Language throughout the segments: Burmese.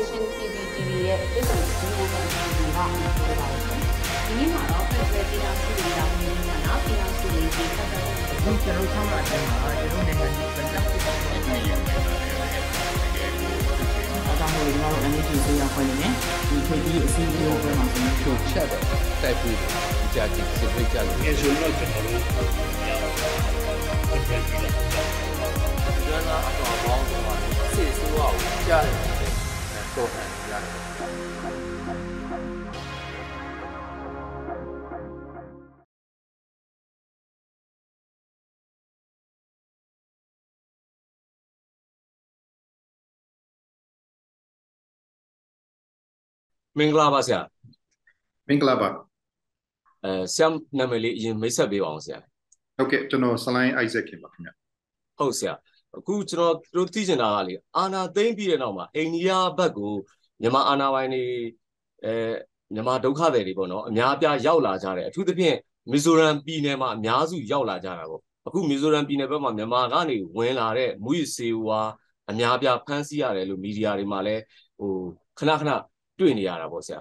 Nation PPTV ရဲ့ပြည်သူ့စီးပွားရေးကောင်စီကပြောပါမယ်။ဒီနေ့မှာတော့ဖက်ဒရယ်ပြည်ထောင်စုရေးတာဝန်ကြီးဌာနပြည်ထောင်စုရေးကြီးဆက်တဲ့အခုကျွန်တော်ဆောင်းလာတဲ့မှာကျွန်တော်နိုင်ငံကြီးပြန်တက်ပြီးတော့ရပါတယ်အကြောင်းကိုကျွန်တော်တို့ NHS ဆိုရခွင့်နဲ့ဒီခေတ်ကြီးအစီအစဉ်ကိုပြန်မှာကျွန်တော်ဖြိုချက်တော့တိုက်ပြီးကြာကြည့်စစ်ဖိတ်ကြလို့အဲဆိုတော့ကျွန်တော်တို့ မင်္ဂလာပါဆရာမင်္ဂလာပါအဲဆရာနာမည်လေးအရင်မိတ်ဆက်ပေးပါအောင်ဆရာဟုတ်ကဲ့ကျွန်တော်ဆလိုင်းအိုက်ဇက်ခင်ပါခင်ဗျဟုတ်ဆရာအခုကျွန်တော်တို့သိချင်တာကလေအာနာသိမ့်ပြီးတဲ့နောက်မှာအိန္ဒိယဘက်ကိုမြန်မာအာနာပိုင်းတွေအဲမြန်မာဒုက္ခသည်တွေပေါ့နော်အများအပြားရောက်လာကြတယ်အထူးသဖြင့်မီဇိုရမ်ပြည်နယ်မှာအများစုရောက်လာကြတာပေါ့အခုမီဇိုရမ်ပြည်နယ်ဘက်မှာမြန်မာကနေဝင်လာတဲ့မူရစေဝါအများအပြားဖမ်းဆီးရတယ်လို့မီဒီယာတွေမှာလည်းဟိုခဏခဏ တွေ့နေရတာပေါ့ဆရာ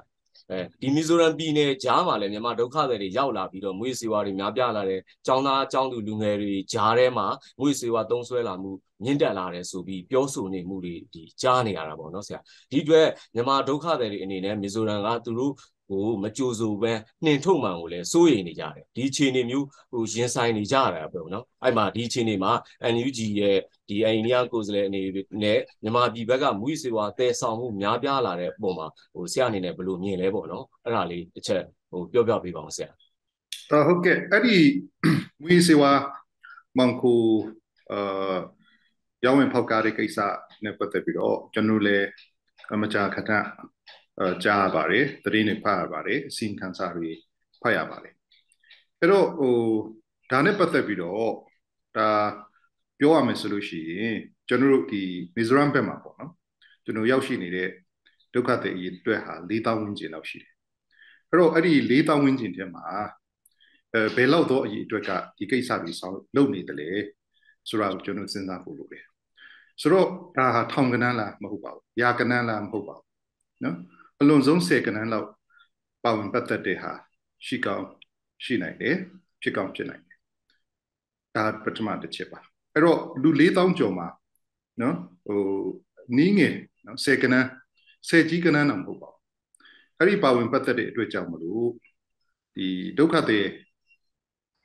အဲဒီမီဇိုရမ်ပြည်နယ်ကြားမှာလည်းမြန်မာဒုက္ခသည်တွေရောက်လာပြီးတော့မွေးစေဝါတွေများပြားလာတယ်။ចောင်းသားចောင်းသူလူငယ်တွေကြားထဲမှာမွေးစေဝါသုံးဆွဲလာမှုမြင့်တက်လာတယ်ဆိုပြီးပြောဆိုနေမှုတွေဒီကြားနေရတာပေါ့နော်ဆရာ။ဒီအတွက်မြန်မာဒုက္ခသည်တွေအနေနဲ့မီဇိုရမ်ကသူတို့ကိုမကြိုဆိုပဲနှင်ထုတ်မှန်ကိုလည်းစိုးရိမ်နေကြတယ်ဒီအခြေအနေမျိုးဟိုရင်ဆိုင်နေကြရတာပေါ့နော်အဲ့မှာဒီအခြေအနေမှာ NUG ရဲ့ ဒီအိန္ဒိယကိုယ်စားလှယ်အနေနဲ့မြန်မာပြည်ဘက်ကမူဝိစေဝါတည်ဆောင်မှုများပြားလာတဲ့ပုံမှာဟိုဆရာအနေနဲ့ဘယ်လိုမြင်လဲပေါ့နော်အဲ့ဒါလေးတစ်ချက်ဟိုပြောပြပေးပါအောင်ဆရာဟုတ်ကဲ့အဲ့ဒီမူဝိစေဝါမန်ကိုအာရောင်းဝင်ဖောက်ကားတဲ့ကိစ္စနဲ့ပတ်သက်ပြီးတော့ကျွန်တော်လည်းအမကြာခဏကြားရပါတယ်သတင်းတွေဖတ်ရပါတယ်အစီရင်ခံစာတွေဖတ်ရပါတယ်အဲ့တော့ဟိုဒါနဲ့ပတ်သက်ပြီးတော့ဒါ ပြောရမယ်ဆိုလို့ရှိရင်ကျွန်တော်တို့ဒီမီဇိုရမ်ဘက်မှာပေါ့နော်ကျွန်တော်ရောက်ရှိနေတဲ့ဒုက္ခသည်အရေးအတွက်ဟာ4000ဝန်းကျင်လောက်ရှိတယ်အဲ့တော့အဲ့ဒီ4000ဝန်းကျင်ထဲမှာအဲဘယ်လောက်သောအရေးအတွက်ကဒီကိစ္စတွေဆောင်လုပ်နေတယ်လေဆိုတော့ကျွန်တော်စဉ်းစားဖို့လိုတယ်ဆိုတော့ဒါဟာထောင်ကနန်းလားမဟုတ်ပါဘူးရာကနန်းလားမဟုတ်ပါဘူးနော်အလွန်ဆုံး10ကဏ္ဍလောက်ပါဝင်ပတ်သက်တဲ့ဟာရှိကောင်းရှိနိုင်တယ်ဖြစ်ကောင်းဖြစ်နိုင်တယ်ဒါပထမတစ်ချက်ပါ အဲ့တော့လူ4000ကျော်မှာနော်ဟိုနီးငယ်နော်10ကဏ္ဍ10ကြီးကဏ္ဍတော့မဟုတ်ပါဘူးအဲ့ဒီပါဝင်ပတ်သက်တဲ့အတွက်ကြောင့်မလို့ဒီဒုက္ခတွေ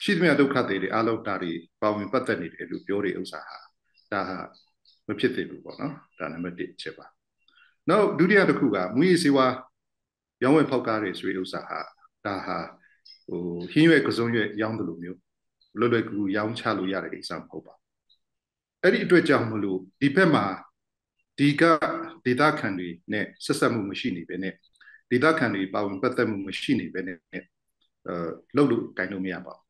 ရှိသမျှဒုက္ခတွေအားလုံးဒါတွေပါဝင်ပတ်သက်နေတယ်လို့ပြောတဲ့ဥစ္စာဟာဒါဟာမဖြစ်သင့်ဘူးပေါ့နော်ဒါနံပါတ်1ချက်ပါနောက်ဒုတိယတစ်ခုကမူရည်စေဝါရောင်းဝယ်ဖောက်ကားတွေဆိုတဲ့ဥစ္စာဟာဒါဟာဟိုဟင်းရွက်ကစုံရွက်ရောင်းတယ်လို့မျိုးလွယ်လွယ်ကူကူရောင်းချလို့ရတဲ့ကိစ္စမဟုတ်ပါ အဲ့ဒီအတွက်ကြောင့်မလို့ဒီဘက်မှာဒီကဒေတာခံတွေနဲ့ဆက်ဆက်မှုမရှိနေပဲနဲ့ဒေတာခံတွေပါဝင်ပတ်သက်မှုမရှိနေပဲနဲ့အဲလှုပ်လို့တိုင်လို့မရပါဘူး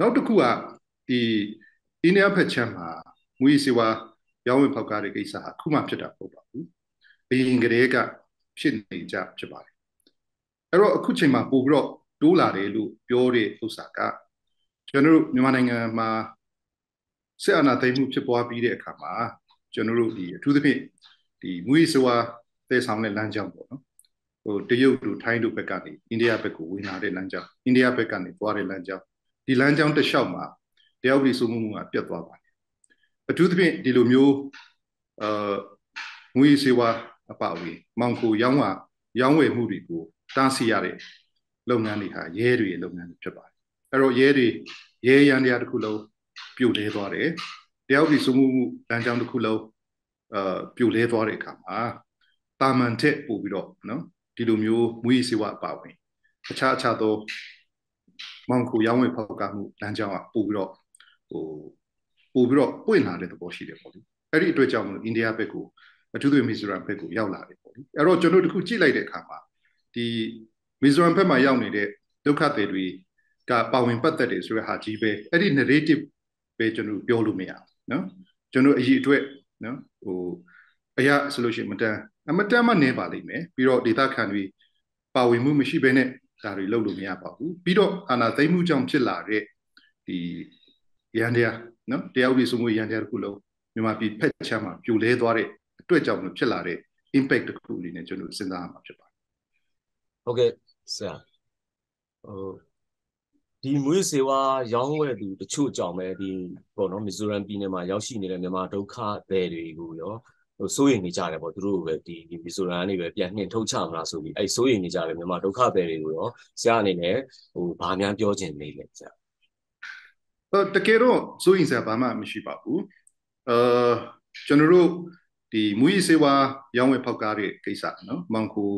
နောက်တစ်ခုကဒီအိန္ဒိယဖက်ချမ်းမှာမူရည်စေဝါရောင်းဝယ်ဖောက်ကားတဲ့ကိစ္စဟာခုမှဖြစ်တာမဟုတ်ပါဘူးဘယင်ကလေးကဖြစ်နေကြဖြစ်ပါတယ်အဲ့တော့အခုချိန်မှာပို့ပြီးတော့တိုးလာတယ်လို့ပြောတဲ့ဥစ္စာကကျွန်တော်တို့မြန်မာနိုင်ငံမှာ စစ်အာဏာသိမ်းမှုဖြစ်ပွားပြီးတဲ့အခါမှာကျွန်တော်တို့ဒီအထူးသဖြင့်ဒီမူရီစွာတည်ဆောင်တဲ့လမ်းကြောင်းပေါ့နော်ဟိုတရုတ်တို့ထိုင်းတို့ဘက်ကနေအိန္ဒိယဘက်ကိုဝင်လာတဲ့လမ်းကြောင်းအိန္ဒိယဘက်ကနေသွားတဲ့လမ်းကြောင်းဒီလမ်းကြောင်းတစ်လျှောက်မှာတယောက်ဒီစုမှုမှုကပြတ်သွားပါတယ်အထူးသဖြင့်ဒီလိုမျိုးအာငွေစေဝါအပအဝေးမောင်ကိုရောင်းဝရောင်းဝယ်မှုတွေကိုတားဆီးရတဲ့လုပ်ငန်းတွေဟာရဲတွေလုပ်ငန်းတွေဖြစ်ပါတယ်အဲ့တော့ရဲတွေရဲရန်တရားတစ်ခုလုံး ပြိုလဲသွားတယ်တယောက်ဒီစုမှုမှုလမ်းကြောင်းတစ်ခုလုံးအာပြိုလဲသွားတဲ့အခါမှာတာမန်ထက်ပို့ပြီးတော့နော်ဒီလိုမျိုးမွေးစေဝအပအဝေးအခြားအခြားသောမောင်ကိုရောင်းဝယ်ဖောက်ကမှုလမ်းကြောင်းကပို့ပြီးတော့ဟိုပို့ပြီးတော့ပွင့်လာတဲ့သဘောရှိတယ်ပေါ့လေအဲ့ဒီအတွက်ကြောင့်မလို့အိန္ဒိယဘက်ကိုအထူးသဖြင့်မီဇိုရမ်ဘက်ကိုရောက်လာတယ်ပေါ့လေအဲ့တော့ကျွန်တော်တို့တခုကြည့်လိုက်တဲ့အခါမှာဒီမီဇိုရမ်ဘက်မှာရောက်နေတဲ့ဒုက္ခသည်တွေကပါဝင်ပတ်သက်တယ်ဆိုတဲ့ဟာကြီးပဲအဲ့ဒီ narrative ပဲကျွန်တော်ပြောလို့မရဘူးနော်ကျွန်တော်အရေးအတွက်နော်ဟိုအရာဆိုလို့ရှိရင်မတန်အမတန်မှနေပါလိမ့်မယ်ပြီးတော့ဒေတာခံတွေပါဝင်မှုမရှိဘဲနဲ့ဒါတွေလုပ်လို့မရပါဘူးပြီးတော့အာနာသိမ့်မှုကြောင့်ဖြစ်လာတဲ့ဒီရန်တရားနော်တရားဥပဒေစိုးမိုးရန်တရားတစ်ခုလုံးမြန်မာပြည်ဖက်ချမ်းမှာပြိုလဲသွားတဲ့အတွက်ကြောင့်လို့ဖြစ်လာတဲ့ impact တစ်ခုအနေနဲ့ကျွန်တော်စဉ်းစားရမှာဖြစ်ပါတယ်ဟုတ်ကဲ့ဆရာဟို ဒီမွေးစေဝါရောင်းဝယ်သူတချို့ကြောင့်ပဲဒီပေါ့နော်မီဇိုရမ်ပြည်နယ်မှာရောက်ရှိနေတဲ့မြန်မာဒုက္ခသည်တွေကိုရောဟိုစိုးရိမ်နေကြတယ်ပေါ့သူတို့ပဲဒီဒီမီဇိုရမ်ကနေပဲပြန်နှင်ထုတ်ချမလားဆိုပြီးအဲ့စိုးရိမ်နေကြတယ်မြန်မာဒုက္ခသည်တွေကိုရောဆရာအနေနဲ့ဟိုဘာများပြောချင်နေလဲဆရာအဲတကယ်တော့စိုးရင်စရာဘာမှမရှိပါဘူးအဲကျွန်တော်တို့ဒီမူရီစေဝါရောင်းဝယ်ဖောက်ကားတဲ့ကိစ္စနော်မောင်ကို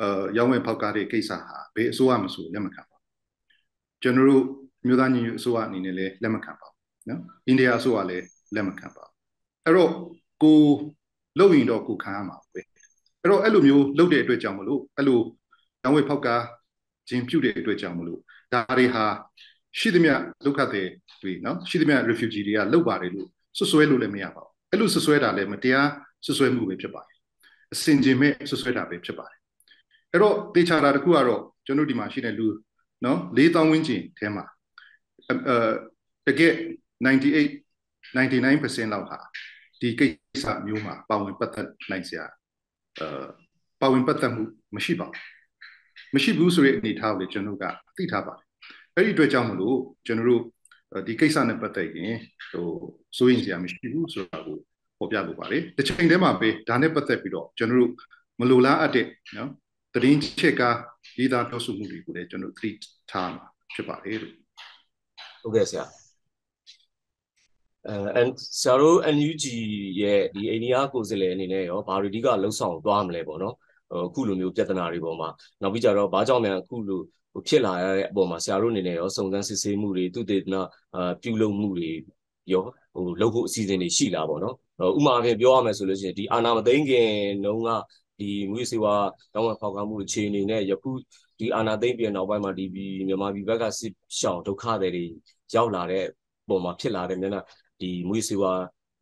အဲရောင်းဝယ်ဖောက်ကားတဲ့ကိစ္စဟာဘယ်အစိုးရမဆိုလက်မခံပါဘူး ကျွန်တော်တို့မြို့သားညီညွတ်အစိုးရအနေနဲ့လည်းလက်မခံပါဘူးနော်အိန္ဒိယအစိုးရလည်းလက်မခံပါဘူးအဲ့တော့ကိုလုံရင်တော့ကိုခံရမှာပဲအဲ့တော့အဲ့လိုမျိုးလုပ်တဲ့အတွက်ကြောင့်မလို့အဲ့လိုရောင်းဝယ်ဖောက်ကားခြင်းပြုတဲ့အတွက်ကြောင့်မလို့ဒါတွေဟာရှိသမျှဒုက္ခသည်တွေနော်ရှိသမျှ refugee တွေကလောက်ပါတယ်လို့ဆွဆွဲလို့လည်းမရပါဘူးအဲ့လိုဆွဆွဲတာလည်းမတရားဆွဆွဲမှုပဲဖြစ်ပါတယ်အစင်ကျင်မဲ့ဆွဆွဲတာပဲဖြစ်ပါတယ်အဲ့တော့တေချာတာတခုကတော့ကျွန်တော်ဒီမှာရှိတဲ့လူ နော်4000ဝန်းကျင်ထဲမှာအဲတကယ်98 99%လောက်ဟာဒီကိစ္စမျိုးမှာပါဝင်ပတ်သက်နိုင်စရာအဲပါဝင်ပတ်သက်မှုမရှိပါဘူးမရှိဘူးဆိုတဲ့အနေအထားကိုလည်းကျွန်တော်ကသိထားပါတယ်အဲ့ဒီအတွက်ကြောင့်မလို့ကျွန်တော်တို့ဒီကိစ္စနဲ့ပတ်သက်ရင်ဟိုစိုးရင်စရာမရှိဘူးဆိုတာကိုပေါ်ပြလိုပါတယ်တစ်ချိန်တည်းမှာပဲဒါနဲ့ပတ်သက်ပြီးတော့ကျွန်တော်တို့မလိုလားအပ်တဲ့နော် တရင်ချက်ကရေးသားပြောဆိုမှုတွေကိုလည်းကျွန်တော်သတိထားမှာဖြစ်ပါတယ်လို့ဟုတ်ကဲ့ဆရာအဲအန်ဆရာတို့ NUG ရဲ့ဒီအိန္ဒိယကိုယ်စားလှယ်အနေနဲ့ရောဘာတွေအဓိကလှုပ်ဆောင်သွားမလဲပေါ့နော်အခုလိုမျိုးပြဿနာတွေပေါ်မှာနောက်ပြီးကြတော့ဘာကြောင့်လဲအခုလိုဟိုဖြစ်လာရတဲ့အပေါ်မှာဆရာတို့အနေနဲ့ရောစုံစမ်းစစ်ဆေးမှုတွေသူတည်နာအာပြုလုပ်မှုတွေရောဟိုလုပ်ဖို့အစီအစဉ်တွေရှိလာပေါ့နော်ဥမာအဖြစ်ပြောရမယ်ဆိုလို့ရှိရင်ဒီအာနာမသိန်းခင်တုန်းက ဒီမွေးစေဝါတောင်းဝဖောက်ကားမှုအခြေအနေနဲ့ယခုဒီအာနာသိန်းပြည်နောက်ပိုင်းမှာဒီမြန်မာပြည်ဘက်ကစစ်ရှောင်ဒုက္ခတွေရောက်လာတဲ့ပုံမှာဖြစ်လာတဲ့မျက်နှာဒီမွေးစေဝါ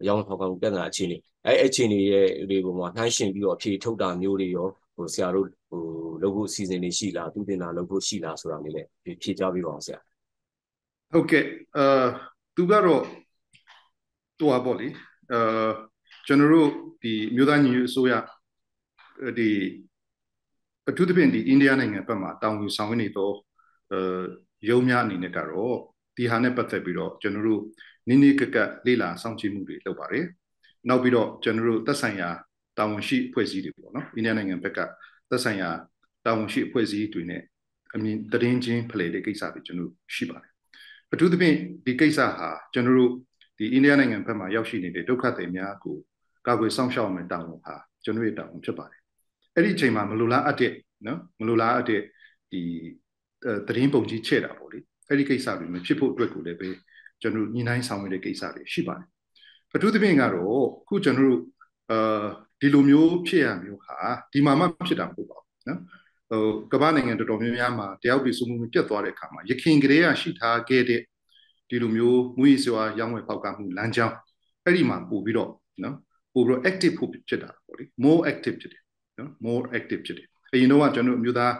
ရောင်းဖောက်ကားမှုပြဿနာအခြေအနေအဲအခြေအနေရဲ့ဒီပုံမှာနှိုင်းရှင်ပြီးတော့အဖြေထုတ်တာမျိုးတွေရောဟိုဆရာတို့ဟိုလုပ်ဖို့အစီအစဉ်တွေရှိလားသူတင်တာလုပ်ဖို့ရှိလားဆိုတာမျိုးလည်းဖြေကြပြပါအောင်ဆရာဟုတ်ကဲ့အာသူကတော့တူပါပေါ့လေအာကျွန်တော်တို့ဒီမြို့သားညီညွတ်အစိုးရ ဒီအထူးသဖြင့်ဒီအိန္ဒိယနိုင်ငံဘက်မှာတောင်ယူဆောင်ရနေတော့အဲရုံးများအနေနဲ့ကတော့ဒီဟာနဲ့ပတ်သက်ပြီးတော့ကျွန်တော်တို့နိနိကကလေ့လာစောင့်ကြည့်မှုတွေလုပ်ပါတယ်နောက်ပြီးတော့ကျွန်တော်တို့သက်ဆိုင်ရာတာဝန်ရှိအဖွဲ့အစည်းတွေပေါ့နော်အိန္ဒိယနိုင်ငံဘက်ကသက်ဆိုင်ရာတာဝန်ရှိအဖွဲ့အစည်းတွေနဲ့အမြင်တရင်ချင်းဖလှယ်တဲ့ကိစ္စတွေကျွန်တော်ရှိပါတယ်အထူးသဖြင့်ဒီကိစ္စဟာကျွန်တော်တို့ဒီအိန္ဒိယနိုင်ငံဘက်မှာရောက်ရှိနေတဲ့ဒုက္ခသည်များကိုကာကွယ်စောင့်ရှောက်မယ်တာဝန်ဟာကျွန်တော်ရဲ့တာဝန်ဖြစ်ပါတယ် အဲ့ဒီအချိန်မှာမလိုလားအပ်တဲ့နော်မလိုလားအပ်တဲ့ဒီတရင်ပုံကြီးချဲ့တာပေါ့လေအဲ့ဒီကိစ္စတွေမဖြစ်ဖို့အတွက်ကိုလည်းပဲကျွန်တော်ညီနိုင်ဆောင်ရတဲ့ကိစ္စတွေရှိပါတယ်အထူးသဖြင့်ကတော့ခုကျွန်တော်တို့အာဒီလိုမျိုးဖြစ်ရမျိုးဟာဒီမှာမှဖြစ်တာမဟုတ်ပါဘူးနော်ဟိုကမ္ဘာနိုင်ငံတော်တော်များများမှာတယောက်ပြည်စုမှုပြတ်သွားတဲ့အခါမှာရခင်ကလေးကရှိထားခဲ့တဲ့ဒီလိုမျိုးမူရည်စွာရောင်းဝယ်ပေါက်ကမှုလမ်းကြောင်းအဲ့ဒီမှာပို့ပြီးတော့နော်ပို့ပြီးတော့ active ဖို့ဖြစ်တာပေါ့လေ more active ဖြစ်တယ် နော် more active ဖြစ်တယ်အရင်တော့ကျွန်တော်အမျိုးသား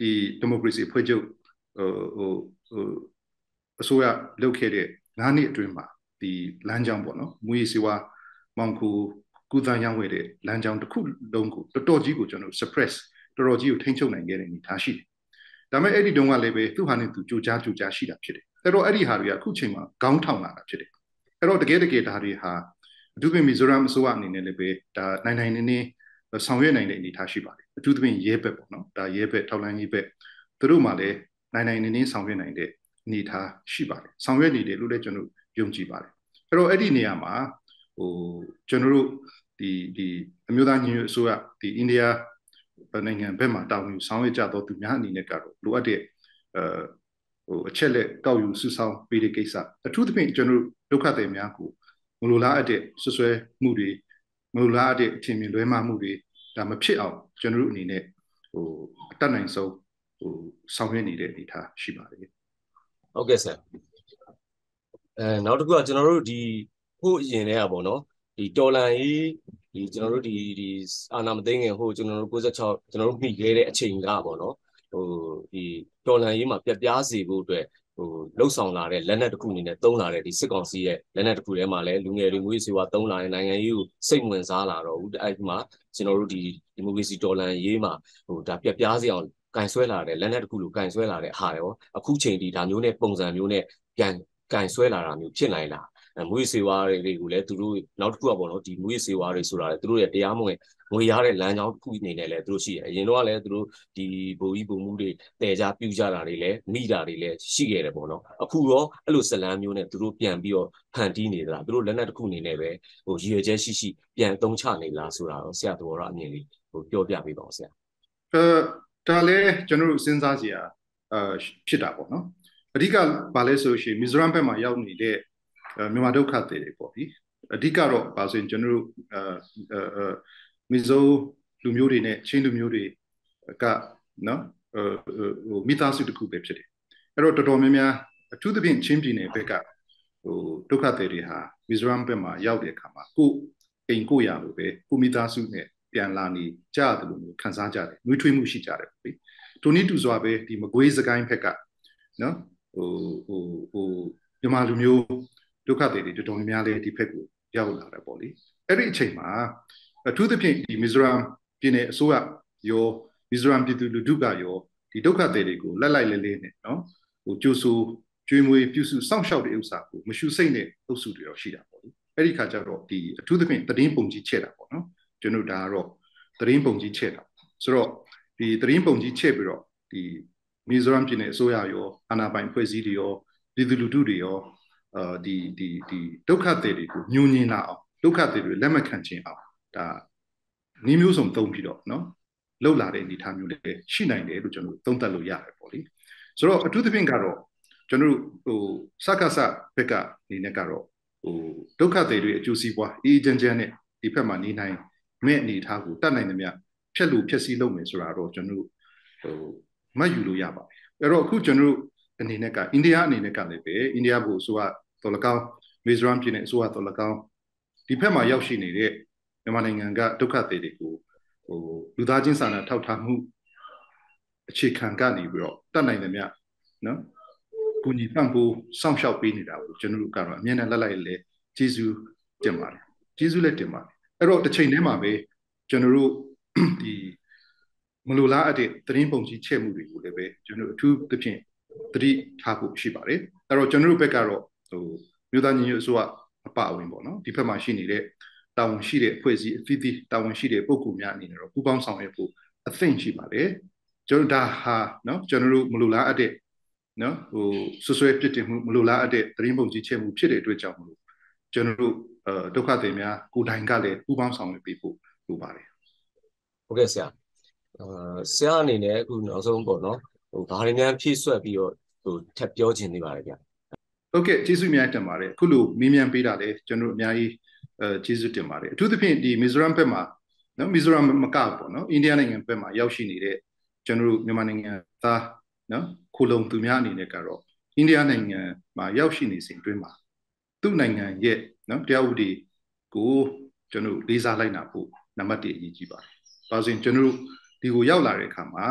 ဒီ democracy ဖွဲ့ချုပ်ဟိုဟိုဟိုအစိုးရလုပ်ခဲ့တဲ့9နှစ်အတွင်းမှာဒီလမ်းကြောင်းပေါ့နော်မူရည်စွာမောင်ခုကုသရောင်းဝယ်တဲ့လမ်းကြောင်းတစ်ခုလုံးကိုတော်တော်ကြီးကိုကျွန်တော် suppress တော်တော်ကြီးကိုထိန်းချုပ်နိုင်ခဲ့တဲ့အနေထားရှိတယ်။ဒါပေမဲ့အဲ့ဒီတုန်းကလည်းပဲသူ့ဟာနဲ့သူကြိုကြားကြိုကြားရှိတာဖြစ်တယ်။အဲ့တော့အဲ့ဒီဟာတွေကအခုချိန်မှာခေါင်းထောင်လာတာဖြစ်တယ်။အဲ့တော့တကယ်တကယ်ဒါတွေဟာအထူးသဖြင့်မီဇိုရမ်အစိုးရအနေနဲ့လည်းပဲဒါနိုင်နိုင်နေနေ ဆောင်ရွက်နိုင်တဲ့အနေထားရှိပါတယ်။အထူးသဖြင့်ရဲဘက်ပေါ့နော်။ဒါရဲဘက်ထောက်လိုင်းကြီးဘက်သူတို့မှလည်းနိုင်နိုင်နေနေဆောင်ရွက်နိုင်တဲ့အနေထားရှိပါတယ်။ဆောင်ရွက်နေတယ်လို့လည်းကျွန်တော်ယုံကြည်ပါတယ်။အဲ့တော့အဲ့ဒီနေရာမှာဟိုကျွန်တော်တို့ဒီဒီအမျိုးသားညီညွတ်အစိုးရဒီအိန္ဒိယနိုင်ငံဘက်မှာတာဝန်ယူဆောင်ရွက်ကြတော့သူများအနေနဲ့ကတော့လိုအပ်တဲ့အဲဟိုအချက်လက်ကောက်ယူစုဆောင်ပေးတဲ့ကိစ္စအထူးသဖြင့်ကျွန်တော်ဒုက္ခသည်များကိုမလိုလားအပ်တဲ့ဆွဆွဲမှုတွေ မလိုလားအပ်တဲ့အထင်မြင်လွဲမှားမှုတွေဒါမဖြစ်အောင်ကျွန်တော်တို့အနေနဲ့ဟိုအတတ်နိုင်ဆုံးဟိုဆောင်ရွက်နေတဲ့အနေအထားရှိပါတယ်ဟုတ်ကဲ့ဆရာအဲနောက်တစ်ခုကကျွန်တော်တို့ဒီဖို့အရင်တည်းကပေါ့နော်ဒီတော်လန်ကြီးဒီကျွန်တော်တို့ဒီဒီအာနာမသိငယ်ဟိုကျွန်တော်တို့96ကျွန်တော်တို့မိခဲ့တဲ့အချိန်ကပေါ့နော်ဟိုဒီတော်လန်ရေးမှာပြက်ပြားစေဖို့အတွက် ဟိုလှုပ်ဆောင်လာတဲ့လက်နက်တစ်ခုအနေနဲ့သုံးလာတဲ့ဒီစစ်ကောင်စီရဲ့လက်နက်တစ်ခုထဲမှာလည်းလူငယ်တွေမျိုးစေဝါသုံးလာတဲ့နိုင်ငံရေးကိုစိတ်ဝင်စားလာတော့ဘူးအဲ့ဒီမှာကျွန်တော်တို့ဒီဒီမိုကရေစီတော်လှန်ရေးမှာဟိုဒါပြပြားစီအောင်ကင်ဆွဲလာတဲ့လက်နက်တစ်ခုလိုကင်ဆွဲလာတဲ့ဟာရောအခုချိန်ဒီဒါမျိုးနဲ့ပုံစံမျိုးနဲ့ပြန်ကင်ဆွဲလာတာမျိုးဖြစ်နိုင်လား မွေးစေဝါတွေကိုလည်းသူတို့နောက်တစ်ခုကပေါ့နော်ဒီမွေးစေဝါတွေဆိုတာလည်းသူတို့ရဲ့တရားမဝင်ငွေရတဲ့လမ်းကြောင်းတစ်ခုအနေနဲ့လည်းသူတို့ရှိတယ်အရင်တော့ကလည်းသူတို့ဒီဘိုးကြီးဘုံမှုတွေတည်ကြပြူကြတာတွေလည်းမိတာတွေလည်းရှိခဲ့တယ်ပေါ့နော်အခုတော့အဲ့လိုဇလန်းမျိုးနဲ့သူတို့ပြန်ပြီးတော့ဖန်တီးနေသလားသူတို့လက်နက်တစ်ခုအနေနဲ့ပဲဟိုရည်ရွယ်ချက်ရှိရှိပြန်သုံးချနေလားဆိုတာတော့ဆရာတော်ရအမြင်လေးဟိုပြောပြပေးပါဦးဆရာအဲဒါလည်းကျွန်တော်တို့စဉ်းစားစရာအဲဖြစ်တာပေါ့နော်အဓိကဘာလဲဆိုရှင်မီဇိုရမ်ဘက်မှာရောက်နေတဲ့ မြန်မာဒုက္ခသည်တွေပေါ့ဒီအဓိကတော့ပါဆိုရင်ကျွန်တော်တို့အဲအဲမီဇိုလူမျိုးတွေနဲ့ချင်းလူမျိုးတွေကနော်ဟိုမိသားစုတစ်ခုပဲဖြစ်တယ်အဲ့တော့တော်တော်များများအထူးသဖြင့်ချင်းပြည်နယ်ဘက်ကဟိုဒုက္ခသည်တွေဟာမီဇိုရမ်ဘက်မှာရောက်တဲ့အခါမှာကိုအိမ်ကိုရလို့ပဲကိုမိသားစုနဲ့ပြန်လာနေကြတယ်လို့မျိုးခံစားကြတယ်နှွေးထွေးမှုရှိကြတယ်ပေါ့လေထိုနည်းတူစွာပဲဒီမကွေးစကိုင်းဘက်ကနော်ဟိုဟိုဟိုမြန်မာလူမျိုး ဒုက္ခသည်တွေတော်တော်များများလေးဒီဘက်ကိုရောက်လာတယ်ပေါ့လေအဲ့ဒီအချိန်မှာအထူးသဖြင့်ဒီမီဇိုရမ်ပြည်နယ်အစိုးရရောမီဇိုရမ်ပြည်သူလူထုကရောဒီဒုက္ခသည်တွေကိုလက်လိုက်လဲလဲနဲ့နော်ဟိုကြိုးဆိုကျွေးမွေးပြုစုစောင့်ရှောက်တဲ့ဥစ္စာကိုမရှုစိတ်နဲ့အုပ်စုတွေရောရှိတာပေါ့လေအဲ့ဒီခါကျတော့ဒီအထူးသဖြင့်တည်င်းပုံကြီးချက်တာပေါ့နော်ကျွန်တော်ဒါကတော့သတင်းပုံကြီးချက်တာဆိုတော့ဒီသတင်းပုံကြီးချက်ပြီးတော့ဒီမီဇိုရမ်ပြည်နယ်အစိုးရရောအာဏာပိုင်ဖွဲ့စည်းတွေရောပြည်သူလူထုတွေရော အာဒီဒီဒီဒုက္ခသည်တွေကိုညှို့ညင်လာအောင်ဒုက္ခသည်တွေလက်မခံခြင်းအောင်ဒါနှီးမျိုးစုံသုံးပြီးတော့နော်လှုပ်လာတဲ့အနေအထားမျိုးတွေရှိနိုင်တယ်လို့ကျွန်တော်သုံးသပ်လို့ရတယ်ပေါ့လေဆိုတော့အထူးသဖြင့်ကတော့ကျွန်တော်တို့ဟိုစက္ကစဘက်ကအနေနဲ့ကတော့ဟိုဒုက္ခသည်တွေအကျိုးစီးပွားအေးချမ်းချမ်းနဲ့ဒီဘက်မှာနေနိုင်မဲ့အနေအထားကိုတတ်နိုင်သမျှဖြက်လို့ဖြက်စီးလုပ်မယ်ဆိုတာတော့ကျွန်တော်တို့ဟိုမှတ်ယူလို့ရပါတယ်အဲ့တော့အခုကျွန်တော်တို့အနေနဲ့ကအိန္ဒိယအနေနဲ့ကလည်းပဲအိန္ဒိယဘုဆိုတော့ တော်လကောင်းမီဇိုရမ်ပြည်နယ်အစိုးရတော်လကောင်းဒီဘက်မှာရောက်ရှိနေတဲ့မြန်မာနိုင်ငံကဒုက္ခသည်တွေကိုဟိုလူသားချင်းစာနာထောက်ထားမှုအခြေခံကနေပြီးတော့တတ်နိုင်သမျှနော်ကူညီပံ့ပိုးစောင့်ရှောက်ပေးနေတာကိုကျွန်တော်တို့ကတော့အမြဲတမ်းလက်လိုက်လဲကျေးဇူးတင်ပါတယ်ကျေးဇူးလည်းတင်ပါတယ်အဲ့တော့တစ်ချိန်တည်းမှာပဲကျွန်တော်တို့ဒီမလိုလားအပ်တဲ့သတင်းပုံကြီးချက်မှုတွေကိုလည်းပဲကျွန်တော်အထူးသဖြင့်သတိထားဖို့ရှိပါတယ်အဲ့တော့ကျွန်တော်တို့ဘက်ကတော့ ဟိုမြို့သားညီညွတ်အစိုးရအပအဝင်ပေါ့နော်ဒီဘက်မှာရှိနေတဲ့တာဝန်ရှိတဲ့အဖွဲ့အစည်းအသီးသီးတာဝန်ရှိတဲ့ပုဂ္ဂိုလ်များအနေနဲ့တော့ပူးပေါင်းဆောင်ရွက်ဖို့အသင့်ရှိပါတယ်ကျွန်တော်ဒါဟာနော်ကျွန်တော်တို့မလိုလားအပ်တဲ့နော်ဟိုဆွဆွဲပြစ်တင်မှုမလိုလားအပ်တဲ့သတင်းပုံကြီးချက်မှုဖြစ်တဲ့အတွက်ကြောင့်မလို့ကျွန်တော်တို့အဲဒုက္ခသည်များကိုယ်တိုင်ကလည်းပူးပေါင်းဆောင်ရွက်ပေးဖို့လိုပါတယ်ဟုတ်ကဲ့ဆရာအာဆရာအနေနဲ့အခုနောက်ဆုံးပေါ့နော်ဟိုဘာတွေများဖြည့်ဆွက်ပြီးတော့ဟိုထပ်ပြောခြင်းနေပါတယ်ဗျ ဟုတ်ကဲ့ကျေးဇူးများတင်ပါတယ်အခုလိုမေးမြန်းပေးတာလေကျွန်တော်အများကြီးအဲကျေးဇူးတင်ပါတယ်အထူးသဖြင့်ဒီမီဇိုရမ်ဘက်မှာနော်မီဇိုရမ်မကပေါ့နော်အိန္ဒိယနိုင်ငံဘက်မှာရောက်ရှိနေတဲ့ကျွန်တော်တို့မြန်မာနိုင်ငံသားနော်ခိုလုံသူများအနေနဲ့ကတော့အိန္ဒိယနိုင်ငံမှာရောက်ရှိနေစဉ်အတွင်းမှာသူ့နိုင်ငံရဲ့နော်တရားဥပဒေကိုကျွန်တော်လေးစားလိုက်နာဖို့နံပါတ်1အရေးကြီးပါတယ်။ဘာလို့ဆိုရင်ကျွန်တော်တို့ဒီကိုရောက်လာတဲ့အခါမှာ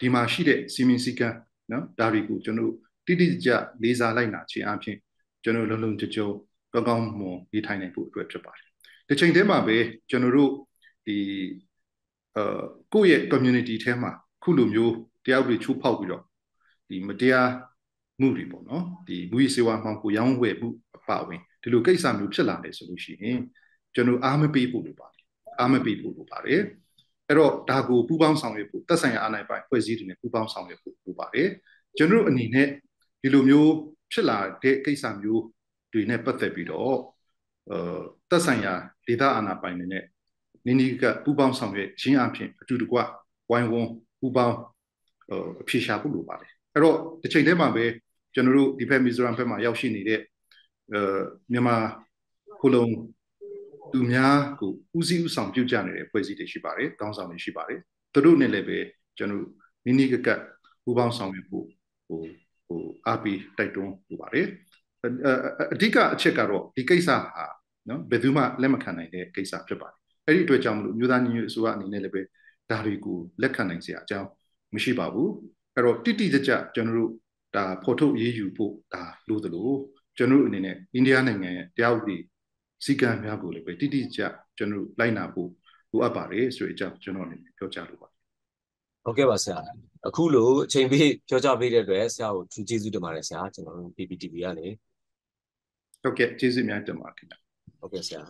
ဒီမှာရှိတဲ့စီမင်းစည်းကမ်းနော်ဒါတွေကိုကျွန်တော် တိတိကျကျလေးစားလိုက်နာခြင်းအပြင်ကျွန်တော်လုံလုံကြကြကောင်းကောင်းမွန်နေထိုင်နိုင်ဖို့အတွက်ဖြစ်ပါတယ်။ဒီချိန်တည်းမှာပဲကျွန်တော်တို့ဒီအဲကိုယ့်ရဲ့ community ထဲမှာခုလိုမျိုးတရားဥပဒေချိုးဖောက်ပြီးတော့ဒီမတရားမှုတွေပေါ့နော်ဒီမူရစေဝါမှောင်ကိုရောင်းဝယ်မှုအပါအဝင်ဒီလိုကိစ္စမျိုးဖြစ်လာတယ်ဆိုလို့ရှိရင်ကျွန်တော်အားမပေးဖို့လိုပါတယ်အားမပေးဖို့လိုပါတယ်အဲ့တော့ဒါကိုပူးပေါင်းဆောင်ရွက်ဖို့သက်ဆိုင်ရာအာဏာပိုင်ဖွဲ့စည်းတွေနဲ့ပူးပေါင်းဆောင်ရွက်ဖို့လိုပါတယ်ကျွန်တော်အနေနဲ့ ဒီလိုမျိုးဖြစ်လာတဲ့ကိစ္စမျိုးတွေနဲ့ပတ်သက်ပြီးတော့အဲသက်ဆိုင်ရာဒေသအာဏာပိုင်တွေနဲ့နိနီကပူးပေါင်းဆောင်ရွက်ခြင်းအပြင်အတူတကွဝိုင်းဝန်းပူးပေါင်းအဖြေရှာဖို့လိုပါတယ်အဲ့တော့တစ်ချိန်တည်းမှာပဲကျွန်တော်တို့ဒီဘက်မီဇိုရမ်ဘက်မှာရောက်ရှိနေတဲ့အဲမြန်မာခုလုံးသူများကိုဦးစီးဦးဆောင်ပြုကြနေတဲ့ဖွဲ့စည်းတွေရှိပါတယ်ကောင်းဆောင်တွေရှိပါတယ်သူတို့နဲ့လည်းပဲကျွန်တော်မိနိကကပူပေါင်းဆောင်ရွက်ဖို့ဟို ဟိုအားပေးတိုက်တွန်းလိုပါတယ်အဓိကအချက်ကတော့ဒီကိစ္စဟာနော်ဘယ်သူမှလက်မခံနိုင်တဲ့ကိစ္စဖြစ်ပါတယ်အဲ့ဒီအတွက်ကြောင့်မလို့မြို့သားညီညွတ်အစိုးရအနေနဲ့လည်းပဲဒါတွေကိုလက်ခံနိုင်စရာအကြောင်းမရှိပါဘူးအဲ့တော့တိတိကျကျကျွန်တော်တို့ဒါဖော်ထုတ်ရေးယူဖို့ဒါလို့သလိုကျွန်တော်တို့အနေနဲ့အိန္ဒိယနိုင်ငံရဲ့တရားဥပဒေစည်းကမ်းများကိုလည်းပဲတိတိကျကျကျွန်တော်တို့လိုက်နာဖို့လိုအပ်ပါတယ်ဆိုတဲ့အကြောင်းကျွန်တော်အနေနဲ့ပြောကြားလိုပါတယ် ဟုတ်ကဲ့ပါဆရာအခုလိုအချိန်ပေးပြောကြပေးတဲ့အတွက်ဆရာကိုထူးကျေးဇူးတင်ပါတယ်ဆရာကျွန်တော်တို့ PPTV ကနေဟုတ်ကဲ့ကျေးဇူးများတင်ပါတယ်ခင်ဗျာဟုတ်ကဲ့ဆရာ